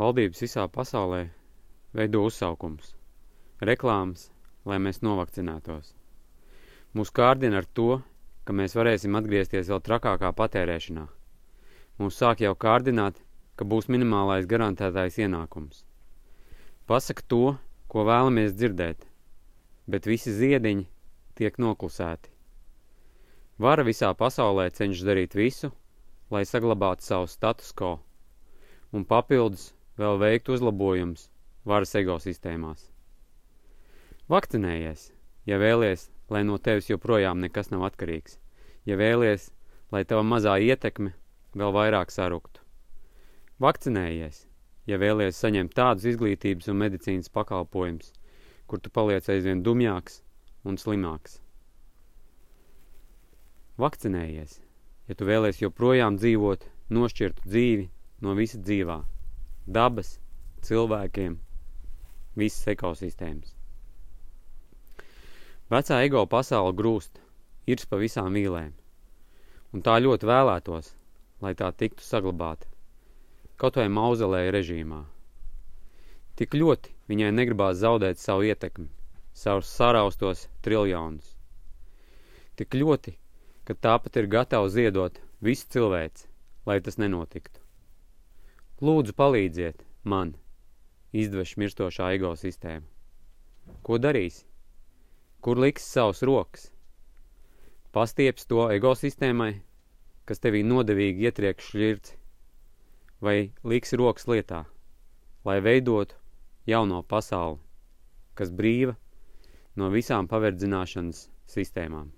Valdības visā pasaulē veido uzsaukums, reklāmas, lai mēs novakcinētos. Mūs kārdina ar to, ka mēs varēsim atgriezties vēl trakākā patērēšanā. Mūs sāk jau kārdināt, ka būs minimālais garantētais ienākums. Pasaka to, ko vēlamies dzirdēt, bet visi ziediņi tiek noklusēti. Vara visā pasaulē cenšas darīt visu, lai saglabātu savu status quo, un papildus vēl veikt uzlabojums varas ekosistēmās. Vakcinējies, ja vēlies, lai no tevis joprojām nekas nav atkarīgs, ja vēlies, lai tava mazā ietekme vēl vairāk saruktu. Vakcinējies, ja vēlies saņemt tādus izglītības un medicīnas pakalpojumus, kur tu paliec aizvien dumjāks un slimāks. Vakcinējies, ja tu vēlies joprojām dzīvot nošķirtu dzīvi no visa dzīvā dabas, cilvēkiem, visas ekosistēmas. Vecā ego pasaule grūst, irs pa visām vīlēm, un tā ļoti vēlētos, lai tā tiktu saglabāta, kaut vai mauzelēja režīmā. Tik ļoti viņai negribās zaudēt savu ietekmi, savus saraustos triljonus. Tik ļoti, ka tāpat ir gatava ziedot visu cilvēci, lai tas nenotiktu. Lūdzu, palīdziet man, izdveš mirstošā ego sistēma. Ko darīsi? Kur liks savus rokas? Pastieps to ego sistēmai, kas tevī nodevīgi ietriek šļirci, vai liks rokas lietā, lai veidotu jauno pasauli, kas brīva no visām paverdzināšanas sistēmām.